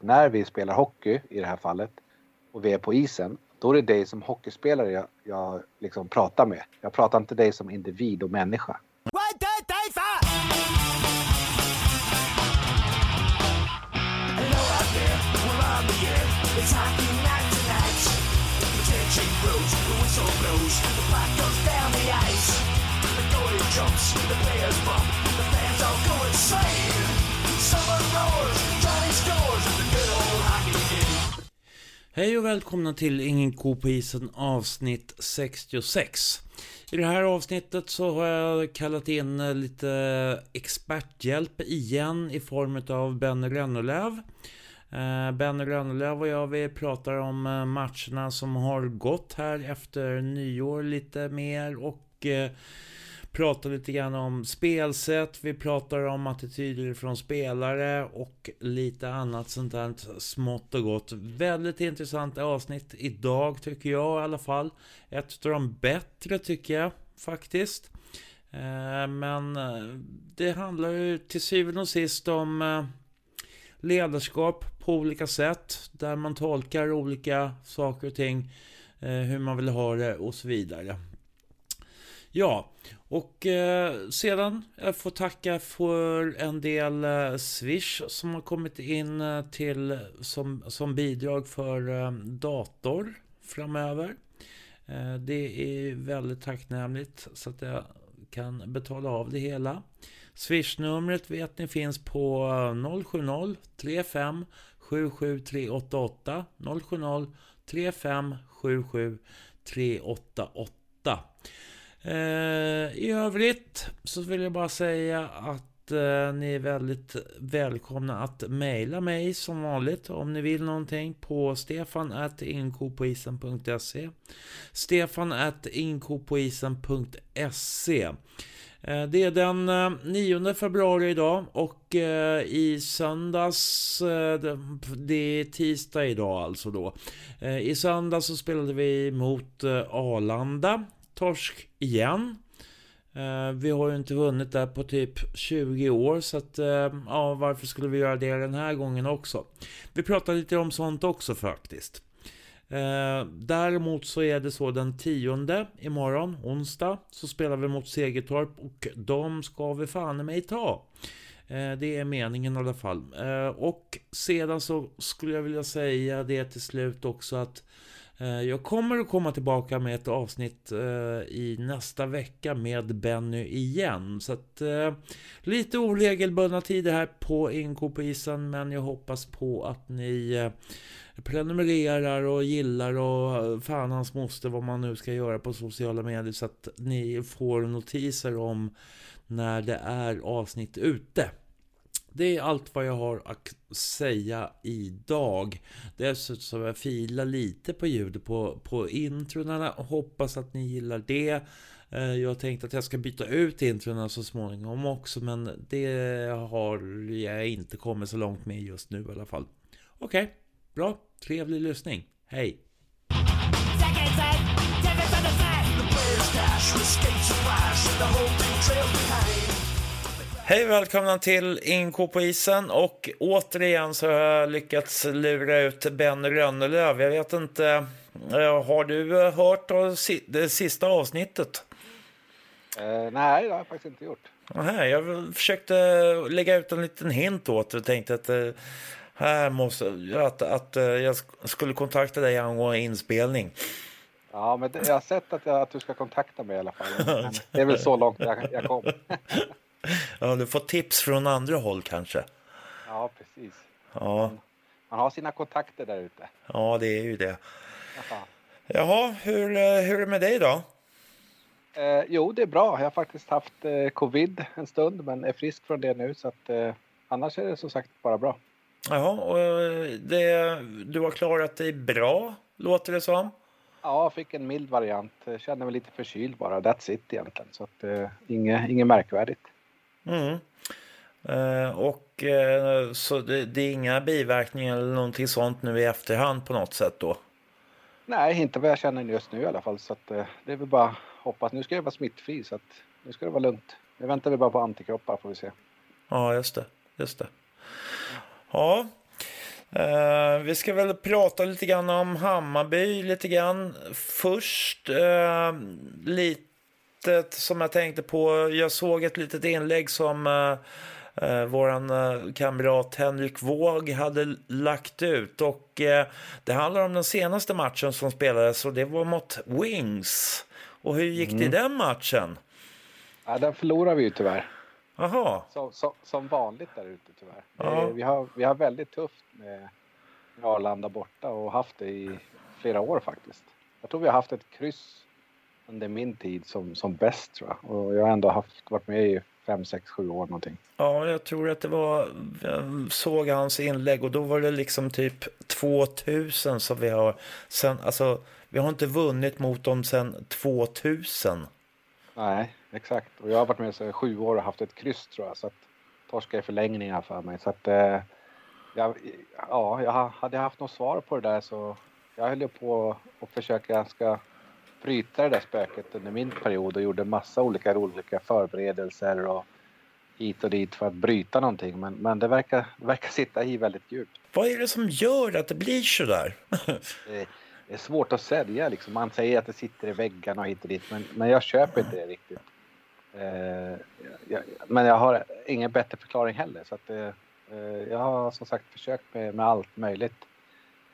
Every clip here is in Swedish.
att när vi spelar hockey i det här fallet och vi är på isen, då är det dig som hockeyspelare jag, jag liksom pratar med. Jag pratar inte dig som individ och människa. Hej och välkomna till Ingen ko på isen avsnitt 66. I det här avsnittet så har jag kallat in eh, lite experthjälp igen i form av Benny Rönnelöv. Eh, Benny Rönnelöv och jag vi pratar om eh, matcherna som har gått här efter nyår lite mer och pratar lite grann om spelsätt, vi pratar om attityder från spelare och lite annat sånt där smått och gott. Väldigt intressant avsnitt idag tycker jag i alla fall. Ett av de bättre tycker jag faktiskt. Eh, men eh, det handlar ju till syvende och sist om eh, ledarskap på olika sätt. Där man tolkar olika saker och ting. Hur man vill ha det och så vidare. Ja, och eh, sedan jag får tacka för en del eh, Swish som har kommit in eh, till som, som bidrag för eh, dator framöver. Eh, det är väldigt tacknämligt så att jag kan betala av det hela. Swish-numret vet ni finns på 070 35 77 388 070 35 77 388 Eh, I övrigt så vill jag bara säga att eh, ni är väldigt välkomna att mejla mig som vanligt om ni vill någonting på stefan.inkopoisen.se stefan.inkopoisen.se eh, det är den 9 februari idag och i söndags, det är tisdag idag alltså då. I söndags så spelade vi mot Arlanda torsk igen. Eh, vi har ju inte vunnit där på typ 20 år så att eh, ja, varför skulle vi göra det den här gången också? Vi pratar lite om sånt också faktiskt. Eh, däremot så är det så den tionde imorgon, onsdag, så spelar vi mot Segertorp och de ska vi fan i mig ta. Det är meningen i alla fall. Och sedan så skulle jag vilja säga det till slut också att Eh, jag kommer att komma tillbaka med ett avsnitt eh, i nästa vecka med Benny igen. Så att eh, lite oregelbundna tider här på Inko på isen. Men jag hoppas på att ni prenumererar och gillar och fan hans moster vad man nu ska göra på sociala medier. Så att ni får notiser om när det är avsnitt ute. Det är allt vad jag har att säga idag. Dessutom jag filar lite på ljudet på, på introna. Hoppas att ni gillar det. Eh, jag tänkte att jag ska byta ut introna så småningom också. Men det har jag inte kommit så långt med just nu i alla fall. Okej, okay, bra. Trevlig lyssning. Hej! Hej välkomna till Inko på isen och återigen så har jag lyckats lura ut Ben Rönnelöv. Jag vet inte, eh, har du eh, hört det sista avsnittet? Uh, nej, det har jag faktiskt inte gjort. Aha, jag försökte lägga ut en liten hint åt och tänkte att här måste, att, att jag skulle kontakta dig angående inspelning. Ja, men jag har sett att, jag, att du ska kontakta mig i alla fall. Det är väl så långt jag, jag kom. Ja, du får tips från andra håll kanske. Ja, precis. Ja. Man har sina kontakter där ute. Ja, det är ju det. Jaha, Jaha hur, eh, hur är det med dig då? Eh, jo, det är bra. Jag har faktiskt haft eh, covid en stund men är frisk från det nu så att eh, annars är det som sagt bara bra. Jaha, och eh, det, du har klarat dig bra låter det som? Ja, jag fick en mild variant. Jag kände mig lite förkyld bara. That's it egentligen. Så att, eh, inget, inget märkvärdigt. Mm. Eh, och eh, så det, det, är inga biverkningar eller någonting sånt nu i efterhand på något sätt då? Nej, inte vad jag känner just nu i alla fall. Så att, eh, det är väl bara hoppas. Nu ska jag vara smittfri så att nu ska det vara lugnt. Nu väntar vi bara på antikroppar får vi se. Ja, just det. Just det. Ja, Uh, vi ska väl prata lite grann om Hammarby lite grann först. Uh, lite som jag tänkte på. Jag såg ett litet inlägg som uh, uh, våran uh, kamrat Henrik Våg hade lagt ut. Och det handlar om den senaste matchen som spelades och det var mot Wings. Och hur gick mm. det i mm. den matchen? Ja, den förlorade vi ju tyvärr. Aha. Som, som, som vanligt där ute tyvärr. Ja. Vi, har, vi har väldigt tufft med Arlanda borta och haft det i flera år faktiskt. Jag tror vi har haft ett kryss under min tid som, som bäst tror jag. Och jag har ändå haft, varit med i fem, sex, sju år någonting. Ja, jag tror att det var, jag såg hans inlägg och då var det liksom typ 2000 som vi har sen, alltså vi har inte vunnit mot dem sedan 2000. Nej, exakt. Och jag har varit med i sju år och haft ett kryss tror jag. Så att torska i förlängningar för mig. Så att eh, jag, ja, jag hade haft något svar på det där så jag höll på att försöka ska bryta det där spöket under min period och gjorde massa olika olika förberedelser och hit och dit för att bryta någonting. Men, men det verkar, verkar sitta i väldigt djupt. Vad är det som gör att det blir så där? det, det är svårt att säga liksom. Man säger att det sitter i väggarna och hit och dit men, men jag köper inte det riktigt. Eh, jag, men jag har ingen bättre förklaring heller så att eh, jag har som sagt försökt med, med allt möjligt.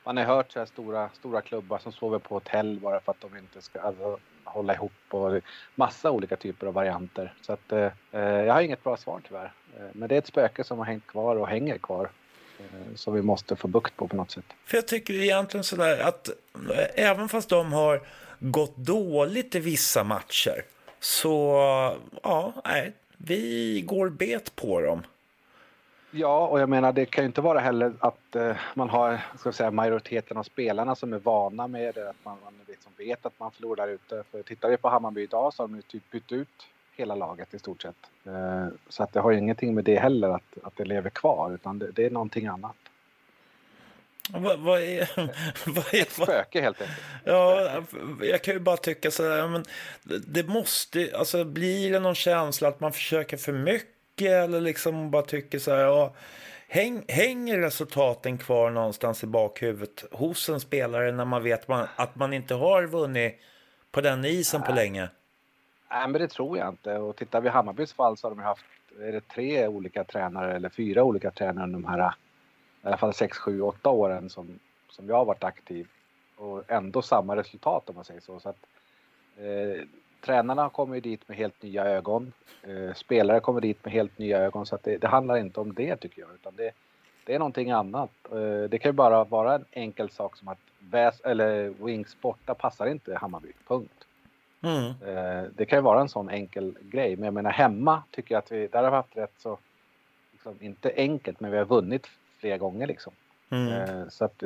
Man har hört så här stora, stora klubbar som sover på hotell bara för att de inte ska alltså, hålla ihop och massa olika typer av varianter. Så att eh, eh jag har inget bra svar tyvärr. Eh, men det är ett spöke som har hängt kvar och hänger kvar eh, som vi måste få bukt på på något sätt. För jag tycker egentligen sådär att eh, även fast de har gått dåligt i vissa matcher så ja, nej, vi går bet på dem. Ja, och jag menar det kan ju inte vara heller att eh, man har ska säga, majoriteten av spelarna som är vana med det, att man, man liksom vet att man förlorar ute. För tittar vi på Hammarby idag så har de ju typ bytt ut hela laget i stort sett. Eh, så att det har ju ingenting med det heller att, att det lever kvar, utan det, det är någonting annat. Vad, vad, är, vad är... Ett spöke helt enkelt. Ja, jag kan ju bara tycka så här, men det måste, alltså blir det någon känsla att man försöker för mycket eller liksom bara tycker så här, ja, häng, hänger resultaten kvar någonstans i bakhuvudet hos en spelare när man vet man, att man inte har vunnit på den isen Nej. på länge? Nej, men det tror jag inte. Och tittar vi Hammarbys fall så har de haft är det tre olika tränare eller fyra olika tränare de här i alla fall sex, sju, åtta åren som, som jag har varit aktiv och ändå samma resultat om man säger så. så att, eh, tränarna kommer ju dit med helt nya ögon. Eh, spelare kommer dit med helt nya ögon så det, det handlar inte om det tycker jag utan det, det är någonting annat. Eh, det kan ju bara vara en enkel sak som att Väs eller Wings borta passar inte Hammarby, punkt. Mm. Eh, det kan ju vara en sån enkel grej men jag menar hemma tycker jag att vi, där har vi haft rätt så, liksom, inte enkelt men vi har vunnit flera gånger liksom. Mm. Eh, så att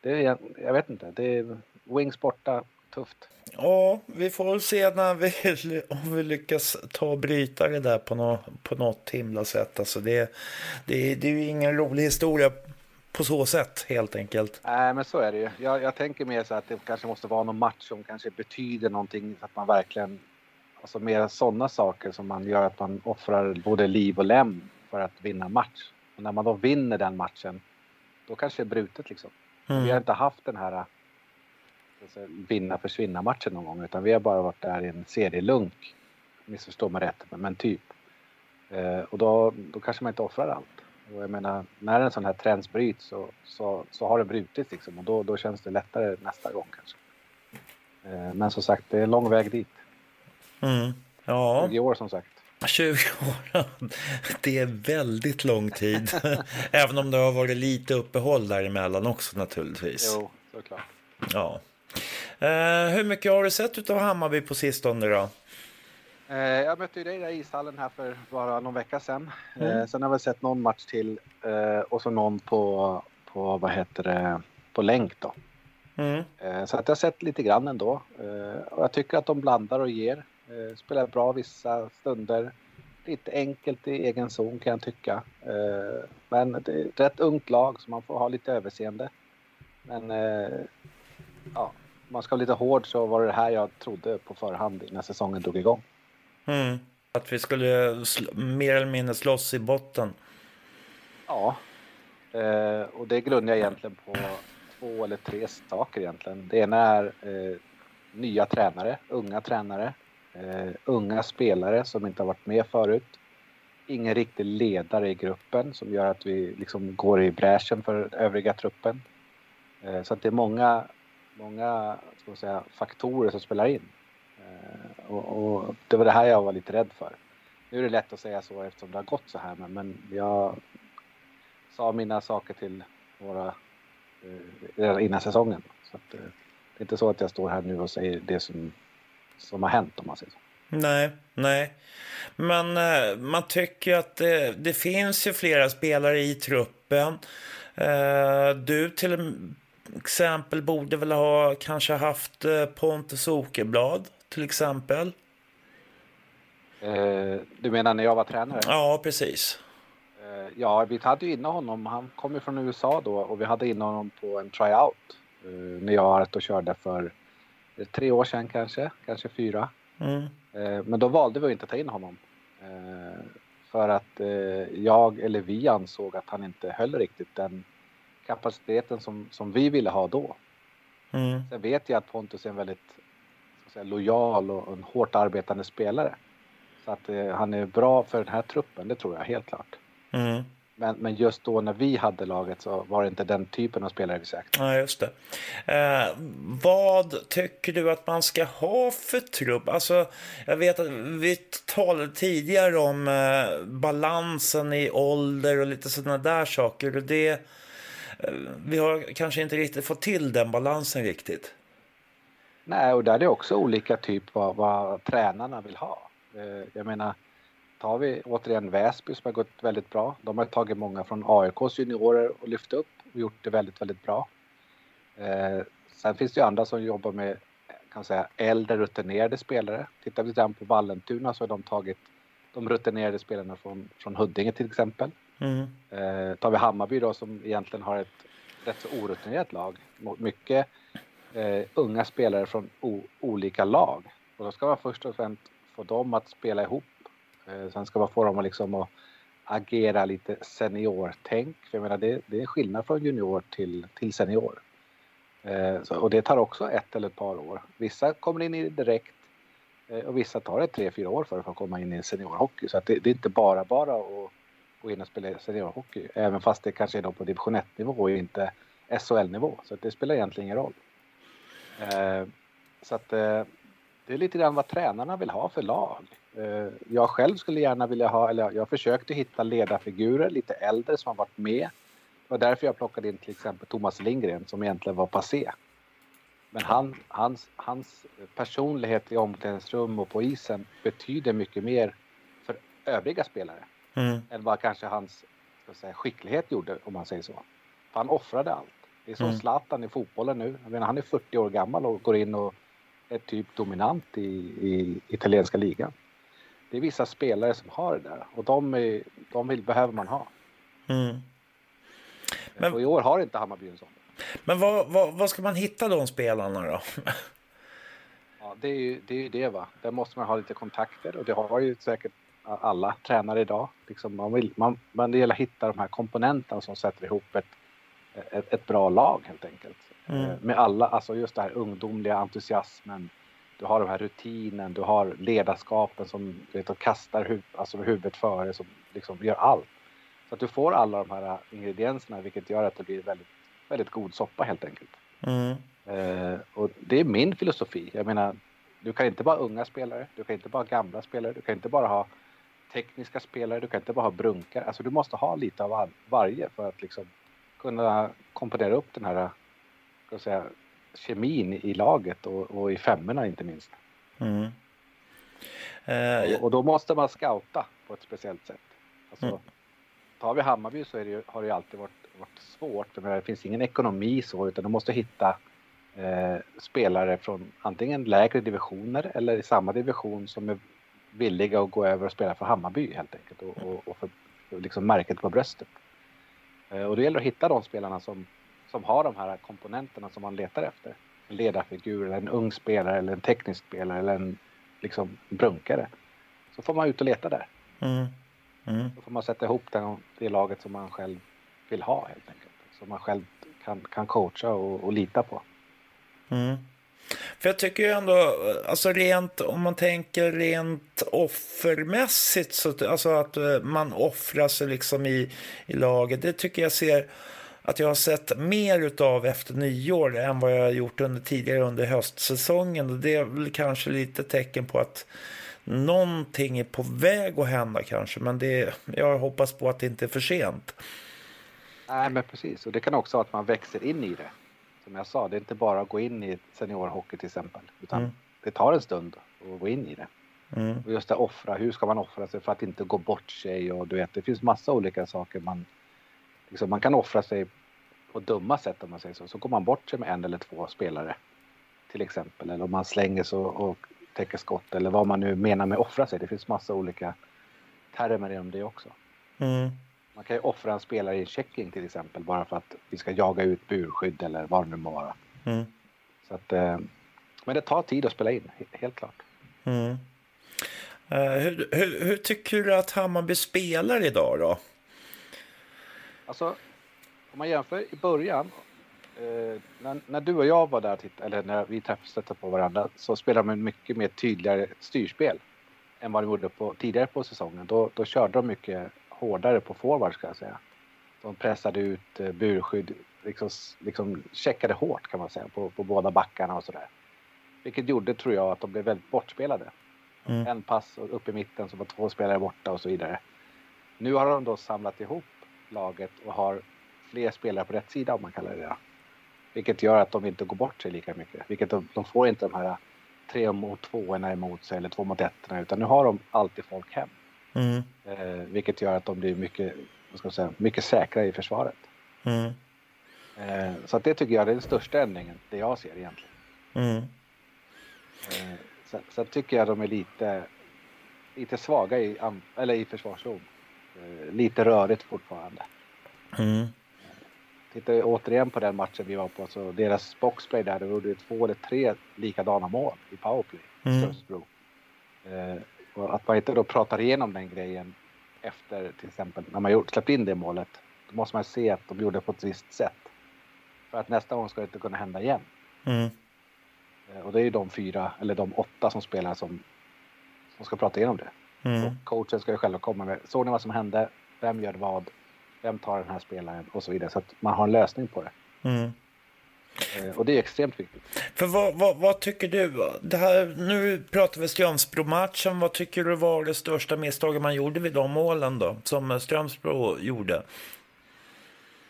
det är, jag vet inte, det är Wings borta, tufft. Ja, vi får väl se när vi, om vi lyckas ta och bryta det där på, nå, på något himla sätt. Alltså det, det, det är ju ingen rolig historia på så sätt helt enkelt. Nej, men så är det ju. Jag, jag tänker mer så att det kanske måste vara någon match som kanske betyder någonting så att man verkligen, alltså mer sådana saker som man gör att man offrar både liv och lem för att vinna match. Och när man då vinner den matchen, då kanske det är brutet liksom. Mm. Vi har inte haft den här alltså, vinna försvinna matchen någon gång utan vi har bara varit där i en serielunk. Missförstå mig rätt, men typ. Eh, och då, då kanske man inte offrar allt. Och jag menar, när en sån här trend bryts så, så, så har det brutits liksom och då, då känns det lättare nästa gång kanske. Eh, men som sagt, det är en lång väg dit. Mm. Ja. 20 år som sagt. 20 år, det är väldigt lång tid. Även om det har varit lite uppehåll däremellan också naturligtvis. Jo, såklart. Ja. Uh, hur mycket har du sett av Hammarby på sistone då? Uh, jag mötte ju dig där i ishallen här för bara någon vecka sedan. Mm. Uh, sen har jag sett någon match till och så någon på, på vad heter det, på länk då. Mm. Så att jag har sett lite grann ändå. Och jag tycker att de blandar och ger. Spelar bra vissa stunder. Lite enkelt i egen zon kan jag tycka. Men det är ett rätt ungt lag så man får ha lite överseende. Men ja, man ska vara lite hård så var det här jag trodde på förhand när säsongen drog igång. Mm. Att vi skulle mer eller mindre slåss i botten. Ja, Eh, och det grundar jag egentligen på två eller tre saker egentligen. Det ena är eh, nya tränare, unga tränare, eh, unga spelare som inte har varit med förut. Ingen riktig ledare i gruppen som gör att vi liksom går i bräschen för övriga truppen. Eh, så att det är många, många ska säga, faktorer som spelar in. Eh, och, och, det var det här jag var lite rädd för. Nu är det lätt att säga så eftersom det har gått så här men, men jag sa mina saker till våra eh, redan innan säsongen. Så att, eh, det är inte så att jag står här nu och säger det som, som har hänt om man säger så. Nej, nej. Men man tycker att det, det, finns ju flera spelare i truppen. Du till exempel borde väl ha kanske haft eh, Pontus Okeblad till exempel. Eh, du menar när jag var tränare? Ja, precis. Eh, ja, vi hade ju inne honom. Han kom ju från USA då och vi hade inne honom på en tryout. Eh, när jag var och körde för tre år sedan kanske, kanske fyra. Mm. Men då valde vi att inte ta in honom. För att jag eller vi ansåg att han inte höll riktigt den kapaciteten som, som vi ville ha då. Mm. Sen vet jag att Pontus är en väldigt säga, lojal och en hårt arbetande spelare. Så att eh, han är bra för den här truppen, det tror jag helt klart. Mm. Men, men just då när vi hade laget så var det inte den typen av spelare vi sökte. Ja, just det. Eh, vad tycker du att man ska ha för trupp? Alltså, jag vet att vi talade tidigare om eh, balansen i ålder och lite sådana där saker. Och det, vi har kanske inte riktigt fått till den balansen riktigt. Nej, och där är det också olika typ vad, vad tränarna vill ha. Eh, jag menar, tar vi återigen Väsby som har gått väldigt bra. De har tagit många från AIKs juniorer och lyft upp och gjort det väldigt, väldigt bra. Eh, sen finns det ju andra som jobbar med kan säga, äldre rutinerade spelare. Tittar vi på Vallentuna så har de tagit de rutinerade spelarna från, från Huddinge till exempel. Mm. Eh, tar vi Hammarby då som egentligen har ett rätt så orutinerat lag. Mycket eh, unga spelare från olika lag. Och då ska man först och främst få dem att spela ihop Eh, sen ska man få dem att, liksom att agera lite seniortänk. För jag menar, det, det är skillnad från junior till, till senior. Eh, så, och det tar också ett eller ett par år. Vissa kommer in i det direkt eh, och vissa tar det tre, fyra år för att komma in i seniorhockey. Så att det, det är inte bara bara att gå in och spela seniorhockey. Även fast det kanske är på division 1-nivå och inte SHL-nivå. Så det spelar egentligen ingen roll. Eh, så att eh, det är lite grann vad tränarna vill ha för lag. Eh, jag själv skulle gärna vilja ha, eller jag försökte hitta ledarfigurer, lite äldre som har varit med. Det var därför jag plockade in till exempel Thomas Lindgren som egentligen var passé. Men han, hans, hans personlighet i omklädningsrum och på isen betyder mycket mer för övriga spelare mm. än vad kanske hans säga, skicklighet gjorde om man säger så. För han offrade allt. Det är som mm. Zlatan i fotbollen nu. Jag menar, han är 40 år gammal och går in och är typ dominant i, i italienska ligan det är vissa spelare som har det där och de, är, de vill, behöver man ha. Mm. Men, och i år har inte Hammarby en sån. Men vad, vad, vad, ska man hitta de spelarna då? ja, det är ju det, är det va. Där måste man ha lite kontakter och det har ju säkert alla tränare idag. Liksom man, vill, man, man det gäller att hitta de här komponenterna som sätter ihop ett, ett, ett bra lag helt enkelt. Mm. Eh, med alla, alltså just det här ungdomliga entusiasmen, du har den här rutinen, du har ledarskapen som vet, kastar huv, alltså huvudet före, som liksom gör allt. Så att du får alla de här ingredienserna vilket gör att det blir väldigt, väldigt god soppa helt enkelt. Mm. Eh, och det är min filosofi. Jag menar, du kan inte bara unga spelare, du kan inte bara gamla spelare, du kan inte bara ha tekniska spelare, du kan inte bara ha brunkar. Alltså du måste ha lite av varje för att liksom kunna komponera upp den här, ska säga, kemin i laget och, och i femmorna inte minst. Mm. Eh, och, och, då måste man scouta på ett speciellt sätt. Alltså, mm. Tar vi Hammarby så det har det ju alltid varit, varit svårt. För det finns ingen ekonomi så utan du måste hitta eh, spelare från antingen lägre divisioner eller i samma division som är villiga att gå över och spela för Hammarby helt enkelt och, och, och för, för liksom märket på bröstet. Eh, och det gäller att hitta de spelarna som som har de här komponenterna som man letar efter. En ledarfigur, eller en ung spelare eller en teknisk spelare eller en liksom, brunkare. Så får man ut och leta där. Mm. Mm. Då får man sätta ihop den, det laget som man själv vill ha helt enkelt. Som man själv kan, kan coacha och, och lita på. Mm. För jag tycker ju ändå, alltså rent, om man tänker rent offermässigt, så, alltså att eh, man offrar sig liksom i, i laget, det tycker jag ser att jag har sett mer utav efter nyår än vad jag har gjort under tidigare under höstsäsongen. Och det är väl kanske lite tecken på att någonting är på väg att hända kanske. Men det, jag hoppas på att det inte är för sent. Nej, men precis. Och det kan också vara att man växer in i det. Som jag sa, det är inte bara att gå in i seniorhockey till exempel. Utan mm. det tar en stund att gå in i det. Mm. Och just det offra, hur ska man offra sig för att inte gå bort sig och du vet, det finns massa olika saker man liksom, man kan offra sig på dumma sätt om man säger så. Så går man bort sig med en eller två spelare till exempel. Eller om man slänger sig och täcker skott eller vad man nu menar med offra sig. Det finns massa olika termer inom det också. Mm. Man kan ju offra en spelare i en checking till exempel bara för att vi ska jaga ut burskydd eller vad det nu må vara. Mm. Så att, eh, men det tar tid att spela in, helt klart. Mm. Uh, hur, hur, hur, tycker du att Hammarby spelar idag då? Alltså, om man jämför i början, eh, när, när, du och jag var där, eller när vi träffade på varandra, så spelade de mycket mer tydligare styrspel än vad de gjorde på, tidigare på säsongen. Då, då körde de mycket hårdare på forward ska jag säga. De pressade ut eh, burskydd, liksom, liksom checkade hårt kan man säga på, på båda backarna och sådär. Vilket gjorde, tror jag, att de blev väldigt bortspelade. Mm. En pass upp i mitten så var två spelare borta och så vidare. Nu har de då samlat ihop laget och har fler spelare på rätt sida om man kallar det det. Vilket gör att de inte går bort sig lika mycket. Vilket de, de får inte de här tre mot tvåorna emot sig eller två mot ettorna utan nu har de alltid folk hem. Mm. Eh, vilket gör att de blir mycket, vad ska jag säga, mycket säkrare i försvaret. Mm. Eh, så att det tycker jag är den största ändringen, det jag ser egentligen. Mm. Eh, sen, sen, tycker jag de är lite, lite svaga i, eller i försvarszon. Eh, lite rörigt fortfarande. Mm. Tittar vi återigen på den matchen vi var på, så deras boxplay där, då gjorde två eller tre likadana mål i powerplay. Mm. Eh, och att man inte då pratar igenom den grejen efter till exempel när man gjort, släppt in det målet. Då måste man se att de gjorde på ett visst sätt. För att nästa gång ska det inte kunna hända igen. Mm. Eh, och det är ju de fyra, eller de åtta som spelar som, som ska prata igenom det. Mm. Och coachen ska ju själv komma med, såg ni vad som hände? Vem gör vad? Vem tar den här spelaren? Och så vidare. Så att man har en lösning på det. Mm. Eh, och det är extremt viktigt. För vad, vad, vad tycker du? Det här, nu pratar vi Strömsbro-matchen. Vad tycker du var det största misstaget man gjorde vid de målen då? Som Strömsbro gjorde?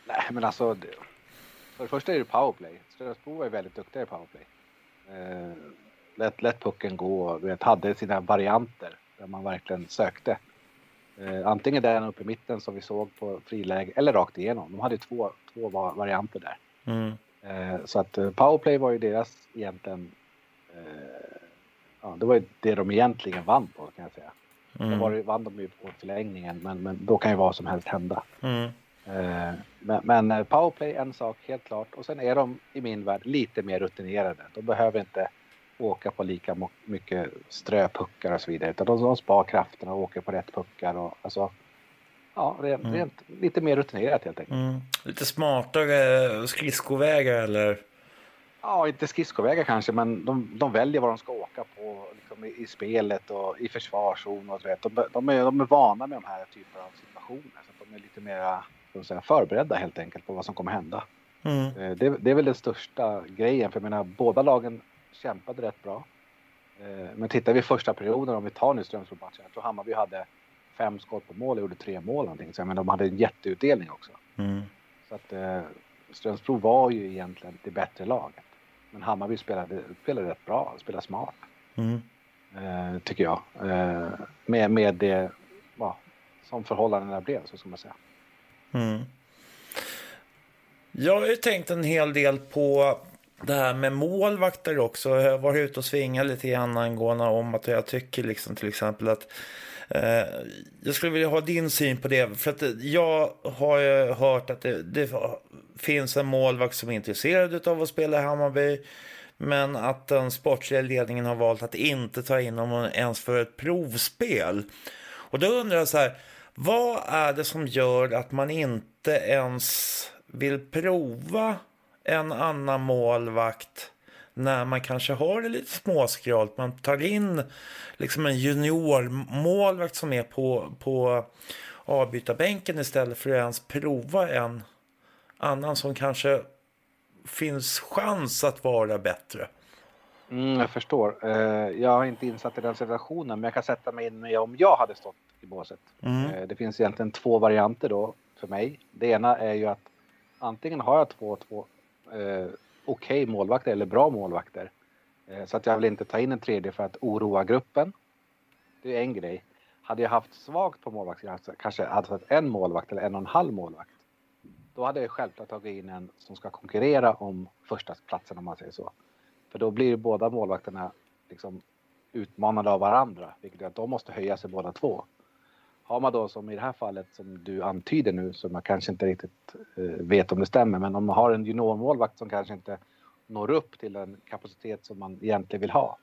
Nej, men alltså. För det första är det powerplay. Strömsbro är väldigt duktiga i powerplay. Eh, lät, lät pucken gå vet, hade sina varianter där man verkligen sökte. Eh, antingen den uppe i mitten som vi såg på friläge eller rakt igenom. De hade två, två varianter där. Mm. Eh, så att eh, powerplay var ju deras egentligen... Eh, ja, det var ju det de egentligen vann på kan jag säga. Mm. Då vann de ju på förlängningen men, men då kan ju vad som helst hända. Mm. Men, men powerplay en sak helt klart och sen är de i min värld lite mer rutinerade. De behöver inte åka på lika mycket ströpuckar och så vidare utan de, de spar krafterna och åker på rätt puckar och alltså ja, rent, mm. rent, lite mer rutinerat helt enkelt. Mm. Lite smartare skridskovägar eller? Ja, inte skridskovägar kanske, men de, de väljer vad de ska åka på liksom i, i, spelet och i försvarszon och vet. De, de, är, de är vana med de här typerna av situationer så de är lite mer säga, förberedda helt enkelt på vad som kommer hända. Mm. Eh, det, det, är väl den största grejen, för jag menar båda lagen kämpade rätt bra. Eh, men tittar vi första perioden, om vi tar nu Strömsbro-matchen, jag tror Hammarby hade fem skott på mål och gjorde tre mål någonting. Så menar, de hade en jätteutdelning också. Mm. Så att eh, Strömsbro var ju egentligen det bättre laget. Men Hammarby spelade, spelade rätt bra, spelade smart. Mm. Eh, tycker jag. Eh, med, med det, ja, som förhållandena blev, så ska man säga. Mm. Jag har ju tänkt en hel del på det här med målvakter också. Jag har varit ute och svingat lite grann angående om att jag tycker liksom till exempel att Eh, jag skulle vilja ha din syn på det. För att eh, jag har ju hört att det, det finns en målvakt som är intresserad av att spela i Hammarby. Men att den sportsliga ledningen har valt att inte ta in honom ens för ett provspel. Och då undrar jag så här. Vad är det som gör att man inte ens vill prova en annan målvakt när man kanske har det lite småskralt. Man tar in liksom en juniormålvakt som är på, på avbytarbänken istället för att ens prova en annan som kanske finns chans att vara bättre. Mm, jag förstår. Eh, jag har inte insatt i den situationen, men jag kan sätta mig in med om jag hade stått i båset. Mm. Eh, det finns egentligen två varianter då för mig. Det ena är ju att antingen har jag två, två eh, okej okay målvakter eller bra målvakter. Eh, så att jag vill inte ta in en tredje för att oroa gruppen. Det är en grej. Hade jag haft svagt på målvakter, alltså, kanske hade haft en målvakt eller en och en halv målvakt. Då hade jag självklart tagit in en som ska konkurrera om första platsen om man säger så. För då blir båda målvakterna liksom utmanade av varandra, vilket gör att de måste höja sig båda två. Har man då som i det här fallet som du antyder nu, som jag kanske inte riktigt eh, vet om det stämmer, men om man har en juniormålvakt som kanske inte når upp till den kapacitet som man egentligen vill ha.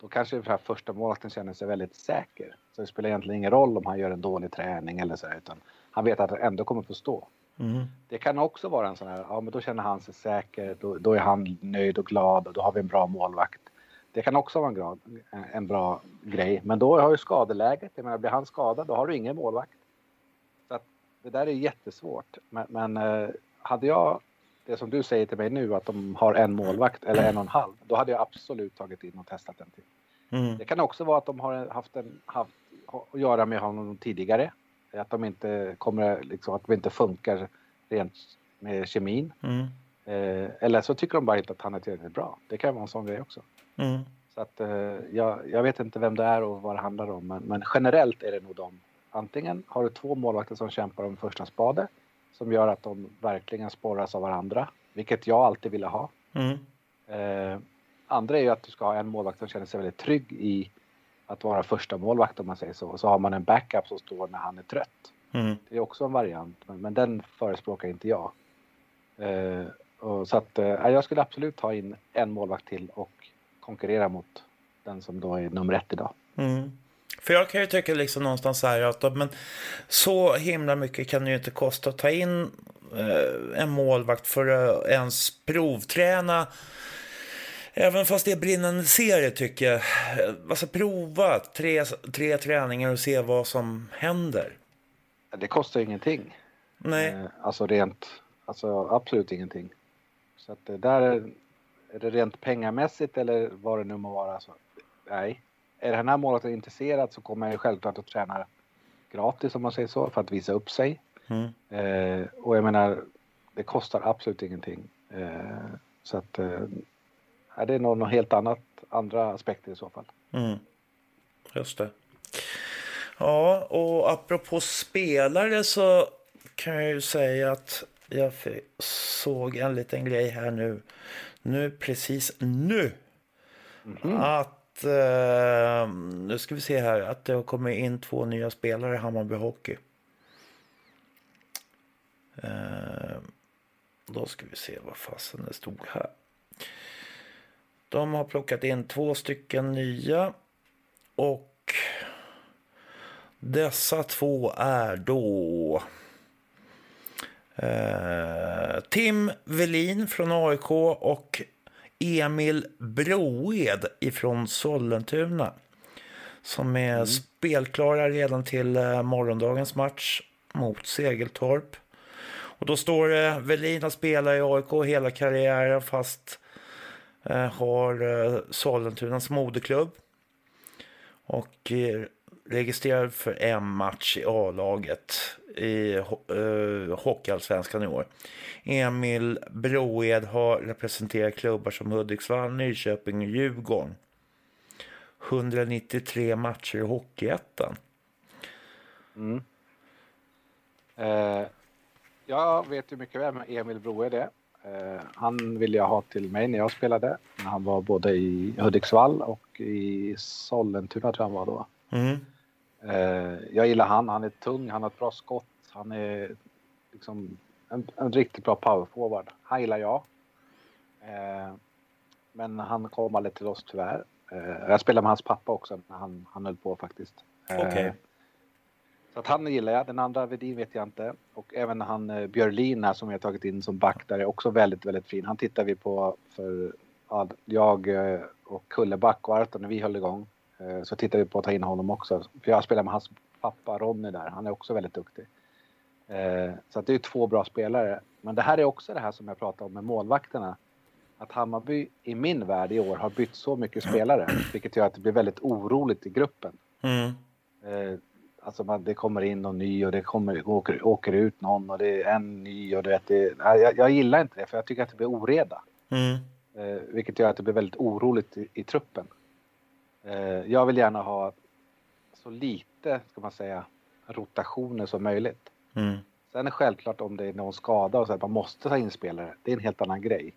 Då kanske den här första målvakten känner sig väldigt säker. Så det spelar egentligen ingen roll om han gör en dålig träning eller så, utan han vet att han ändå kommer få stå. Mm. Det kan också vara en sån här, ja men då känner han sig säker, då, då, är han nöjd och glad och då har vi en bra målvakt. Det kan också vara en, grad, en bra grej, men då har ju skadeläget, jag menar blir han skadad då har du ingen målvakt. Så att det där är jättesvårt. Men, men eh, hade jag det som du säger till mig nu att de har en målvakt eller en och en halv, då hade jag absolut tagit in och testat en till. Mm. Det kan också vara att de har haft, en, haft att göra med honom tidigare. Att de inte kommer, liksom, att de inte funkar rent med kemin. Mm. Eh, eller så tycker de bara inte att han är tillräckligt bra. Det kan vara en sån grej också. Mm. Så att eh, jag, jag, vet inte vem det är och vad det handlar om. Men, men, generellt är det nog de. Antingen har du två målvakter som kämpar om första spade. Som gör att de verkligen sporras av varandra. Vilket jag alltid ville ha. Mm. Eh, andra är ju att du ska ha en målvakt som känner sig väldigt trygg i att vara första målvakt om man säger så. Och så har man en backup som står när han är trött. Mm. Det är också en variant, men, men den förespråkar inte jag. Eh, och så att eh, jag skulle absolut ta in en målvakt till och konkurrera mot den som då är nummer ett idag. Mm. För jag kan ju tycka liksom någonstans här att men så himla mycket kan det ju inte kosta att ta in eh, en målvakt för att ens provträna Även fast det är brinnande serie tycker jag. Alltså prova tre, tre träningar och se vad som händer. Det kostar ingenting. Nej. Eh, alltså rent, alltså absolut ingenting. Så att det där rent pengamässigt eller vad det nu må vara. Så, nej. Är den här målvakten intresserad så kommer jag självklart att träna gratis om man säger så för att visa upp sig. Mm. Eh, och jag menar, det kostar absolut ingenting. Eh, så att eh, det är nog något helt annat, andra aspekter i så fall. Mm. Just det. Ja, och apropå spelare så kan jag ju säga att jag såg en liten grej här nu. Nu, precis nu. Mm. Att, eh, nu ska vi se här, att det har kommit in två nya spelare i Hammarby Hockey. Eh, då ska vi se vad fasen det stod här. De har plockat in två stycken nya. Och dessa två är då Tim Velin från AIK och Emil Broed ifrån Sollentuna. Som är mm. spelklara redan till eh, morgondagens match mot Segeltorp. Och då står det eh, Velin har spelat i AIK hela karriären fast Eh, har eh, Sollentunas moderklubb. Och registrerad för en match i A-laget i uh, Hockeyallsvenskan i år. Emil Broed har representerat klubbar som Hudiksvall, Nyköping och Djurgården. 193 matcher i Hockeyettan. Mm. Eh, jag vet ju mycket väl med Emil Broed är. Eh, han ville jag ha till mig när jag spelade. När han var både i Hudiksvall och i Sollentuna tror jag han var då. Mm. Eh, jag gillar han. Han är tung, han har ett bra skott. Han är liksom en, en riktigt bra powerforward. Han gillar jag. Eh, men han kom aldrig till oss tyvärr. Jag spelade med hans pappa också när han, han höll på faktiskt. Okay. Så att han gillar jag. Den andra Vedin vet jag inte. Och även han eh, Björlin här som har tagit in som back där är också väldigt, väldigt fin. Han tittar vi på för ja, jag eh, och Kulleback och Arton när vi höll igång. Eh, så tittar vi på att ta in honom också. För jag spelar med hans pappa Ronny där. Han är också väldigt duktig. Eh, så det är två bra spelare. Men det här är också det här som jag pratade om med målvakterna. Att Hammarby i min värld i år har bytt så mycket spelare. Vilket gör att det blir väldigt oroligt i gruppen. Mm. Eh, alltså man, det kommer in någon ny och det kommer, åker, åker ut någon och det är en ny och det, det jag, jag gillar inte det för jag tycker att det blir oreda. Mm. Vilket gör att det blir väldigt oroligt i, i truppen. Eh, jag vill gärna ha så lite, ska man säga, rotationer som möjligt. Mm. Sen är självklart om det är någon skada och så att man måste ta in spelare, det är en helt annan grej.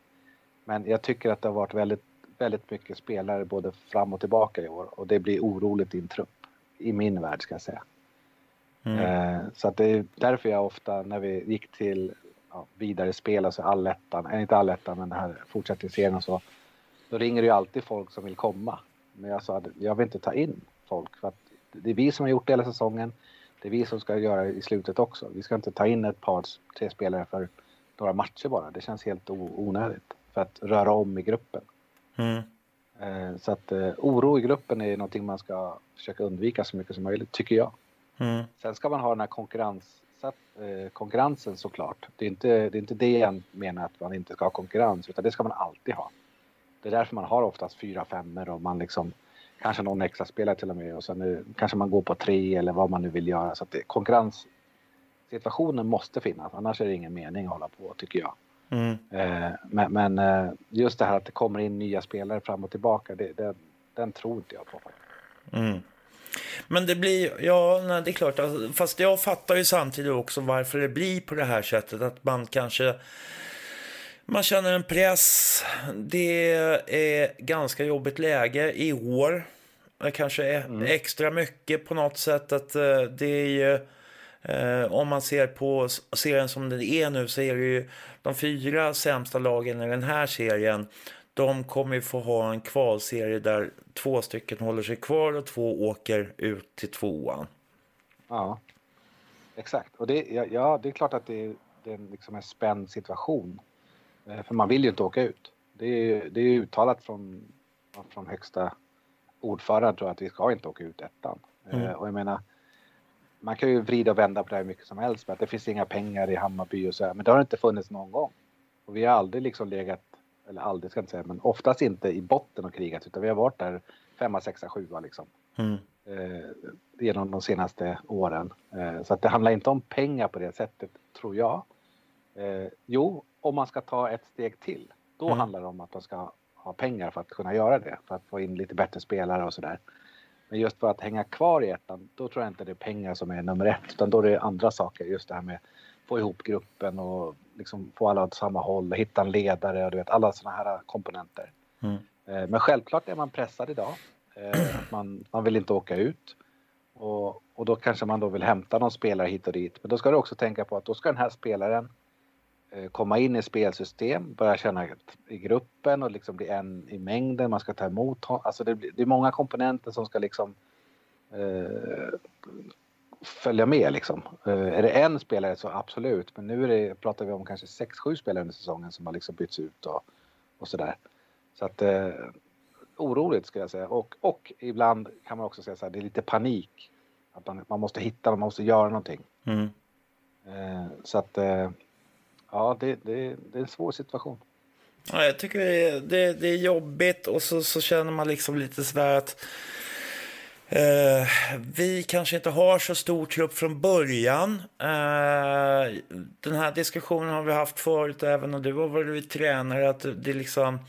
Men jag tycker att det har varit väldigt, väldigt mycket spelare både fram och tillbaka i år och det blir oroligt i en trupp. I min värld ska jag säga. Mm. Eh, så att det är därför jag ofta när vi gick till ja, vidare spel, alltså allettan, äh, inte allettan men det här fortsättningsserien och så. Då ringer det ju alltid folk som vill komma. Men jag sa att jag vill inte ta in folk för att det är vi som har gjort det hela säsongen. Det är vi som ska göra det i slutet också. Vi ska inte ta in ett par, tre spelare för några matcher bara. Det känns helt onödigt för att röra om i gruppen. Mm. Eh, så att eh, oro i gruppen är någonting man ska försöka undvika så mycket som möjligt, tycker jag. Mm. Sen ska man ha den här konkurrens, eh, konkurrensen såklart. Det är, inte, det är inte det jag menar att man inte ska ha konkurrens, utan det ska man alltid ha. Det är därför man har oftast fyra femmor och man liksom kanske någon extra spelare till och med och sen kanske man går på tre eller vad man nu vill göra. Så att det, konkurrenssituationen måste finnas, annars är det ingen mening att hålla på tycker jag. Mm. Eh, men, men, eh, just det här att det kommer in nya spelare fram och tillbaka, det, det, den tror inte jag på. Mm. Men det blir, ja, nej, det är klart, alltså, fast jag fattar ju samtidigt också varför det blir på det här sättet, att man kanske man känner en press. Det är ganska jobbigt läge i år. Kanske är mm. extra mycket på något sätt. att eh, det är ju, eh, Om man ser på serien som den är nu så är det ju de fyra sämsta lagen i den här serien. De kommer ju få ha en kvalserie där två stycken håller sig kvar och två åker ut till tvåan. Ja, exakt. Och det, ja, ja det är klart att det, det är liksom en spänd situation. Eh, för man vill ju inte åka ut. Det är, det är uttalat från, från högsta ordförande tror jag att vi ska inte åka ut ettan. Eh, mm. Och jag menar, man kan ju vrida och vända på det här mycket som helst med att det finns inga pengar i Hammarby och så här, men det har inte funnits någon gång. Och vi har aldrig liksom legat, eller aldrig ska jag inte säga, men oftast inte i botten och krigat utan vi har varit där femma, sexa, sjua liksom. Mm. Eh, genom de senaste åren. Eh, så att det handlar inte om pengar på det sättet, tror jag. Eh, jo, om man ska ta ett steg till, då mm. handlar det om att man ska ha pengar för att kunna göra det, för att få in lite bättre spelare och sådär. Men just för att hänga kvar i ettan, då tror jag inte det är pengar som är nummer ett, utan då är det andra saker. Just det här med att få ihop gruppen och liksom få alla åt samma håll, hitta en ledare och du vet alla sådana här komponenter. Mm. Eh, men självklart är man pressad idag. Eh, man, man vill inte åka ut. Och, och då kanske man då vill hämta någon spelare hit och dit. Men då ska du också tänka på att då ska den här spelaren komma in i spelsystem, börja känna i gruppen och liksom bli en i mängden, man ska ta emot honom. Alltså det, det är många komponenter som ska liksom eh, följa med liksom. Eh, är det en spelare så absolut, men nu är det, pratar vi om kanske 6-7 spelare under säsongen som har liksom bytts ut och, och sådär. Så att eh, oroligt skulle jag säga och, och ibland kan man också säga så här, det är lite panik. Att man, man måste hitta, man måste göra någonting. Mm. Eh, så att eh, ja, det, det, det är en svår situation. Ja, jag tycker det är, det, det är jobbigt och så, så känner man liksom lite sådär att eh, vi kanske inte har så stor trupp från början. Eh, den här diskussionen har vi haft förut, även när du har varit tränare, att det liksom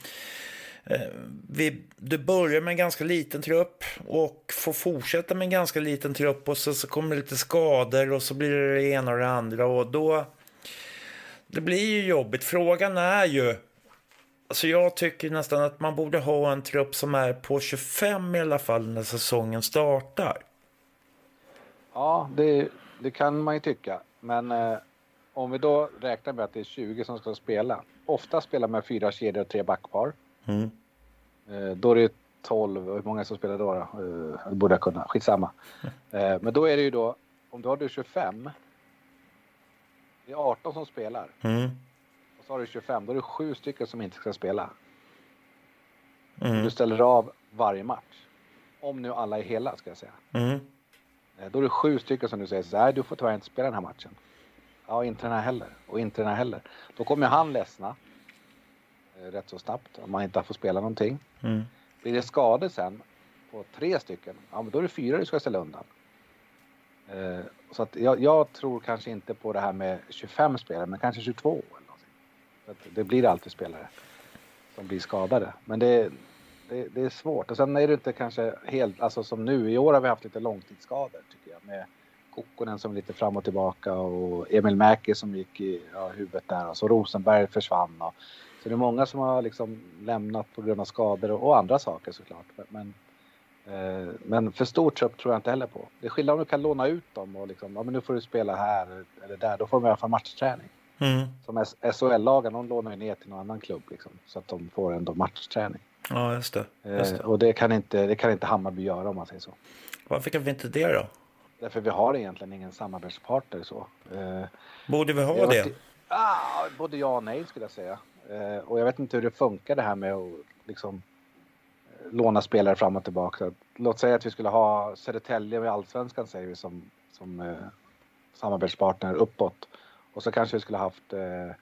eh, vi, du börjar med en ganska liten trupp och får fortsätta med en ganska liten trupp och sen så kommer det lite skador och så blir det det ena och det andra och då det blir ju jobbigt. Frågan är ju... Alltså jag tycker nästan att man borde ha en trupp som är på 25 i alla fall när säsongen startar. Ja, det, det kan man ju tycka. Men eh, om vi då räknar med att det är 20 som ska spela. Ofta spelar man fyra kedjor och tre backpar. Mm. Eh, då är det 12, hur många som spelar då? då? Eh, borde jag kunna, skitsamma. Eh, men då är det ju då om du har du 25. Det är 18 som spelar. Mm. Och så har du 25, då är det sju stycken som inte ska spela. Mm. Du ställer av varje match. Om nu alla är hela, ska jag säga. Mm. Eh, Då är det sju stycken som du säger så här, du får tyvärr inte spela den här matchen. Ja, inte den här heller. Och inte den här heller. Då kommer han ledsna. eh, Rätt så snabbt om man inte får spela någonting. Mm. Blir det skador sen på tre stycken, ja men då är det fyra du ska ställa undan. Eh, så att jag, jag tror kanske inte på det här med 25 spelare, men kanske 22 eller någonting. Så att det blir alltid spelare som blir skadade. Men det, det, det är svårt. Och sen är det inte kanske helt, alltså som nu, i år har vi haft lite långtidsskador tycker jag. Med Kokkonen som är lite fram och tillbaka och Emil Mäki som gick i ja, huvudet där och så Rosenberg försvann. Och, så det är många som har liksom lämnat på grund av skador och, och andra saker såklart. Men, men för stort trupp tror jag inte heller på. Det är skillnad om du kan låna ut dem och liksom, ja men nu får du spela här eller där. Då får de i alla fall matchträning. Mm. Som SHL-lagen, de lånar ju ner till någon annan klubb liksom, så att de får ändå matchträning. Ja, just det. Just Eh, det. och det kan, inte, det kan inte Hammarby göra om man säger så. Varför kan vi inte det då? Därför vi har egentligen ingen samarbetspartner så. Eh, Borde vi ha har det? varit Ah, både ja och nej skulle jag säga. Eh, och jag vet inte hur det funkar det här med att liksom eh, låna spelare fram och tillbaka. Låt säga att vi skulle ha Södertälje i Allsvenskan säger vi som, som eh, samarbetspartner uppåt. Och så kanske vi skulle haft, eh,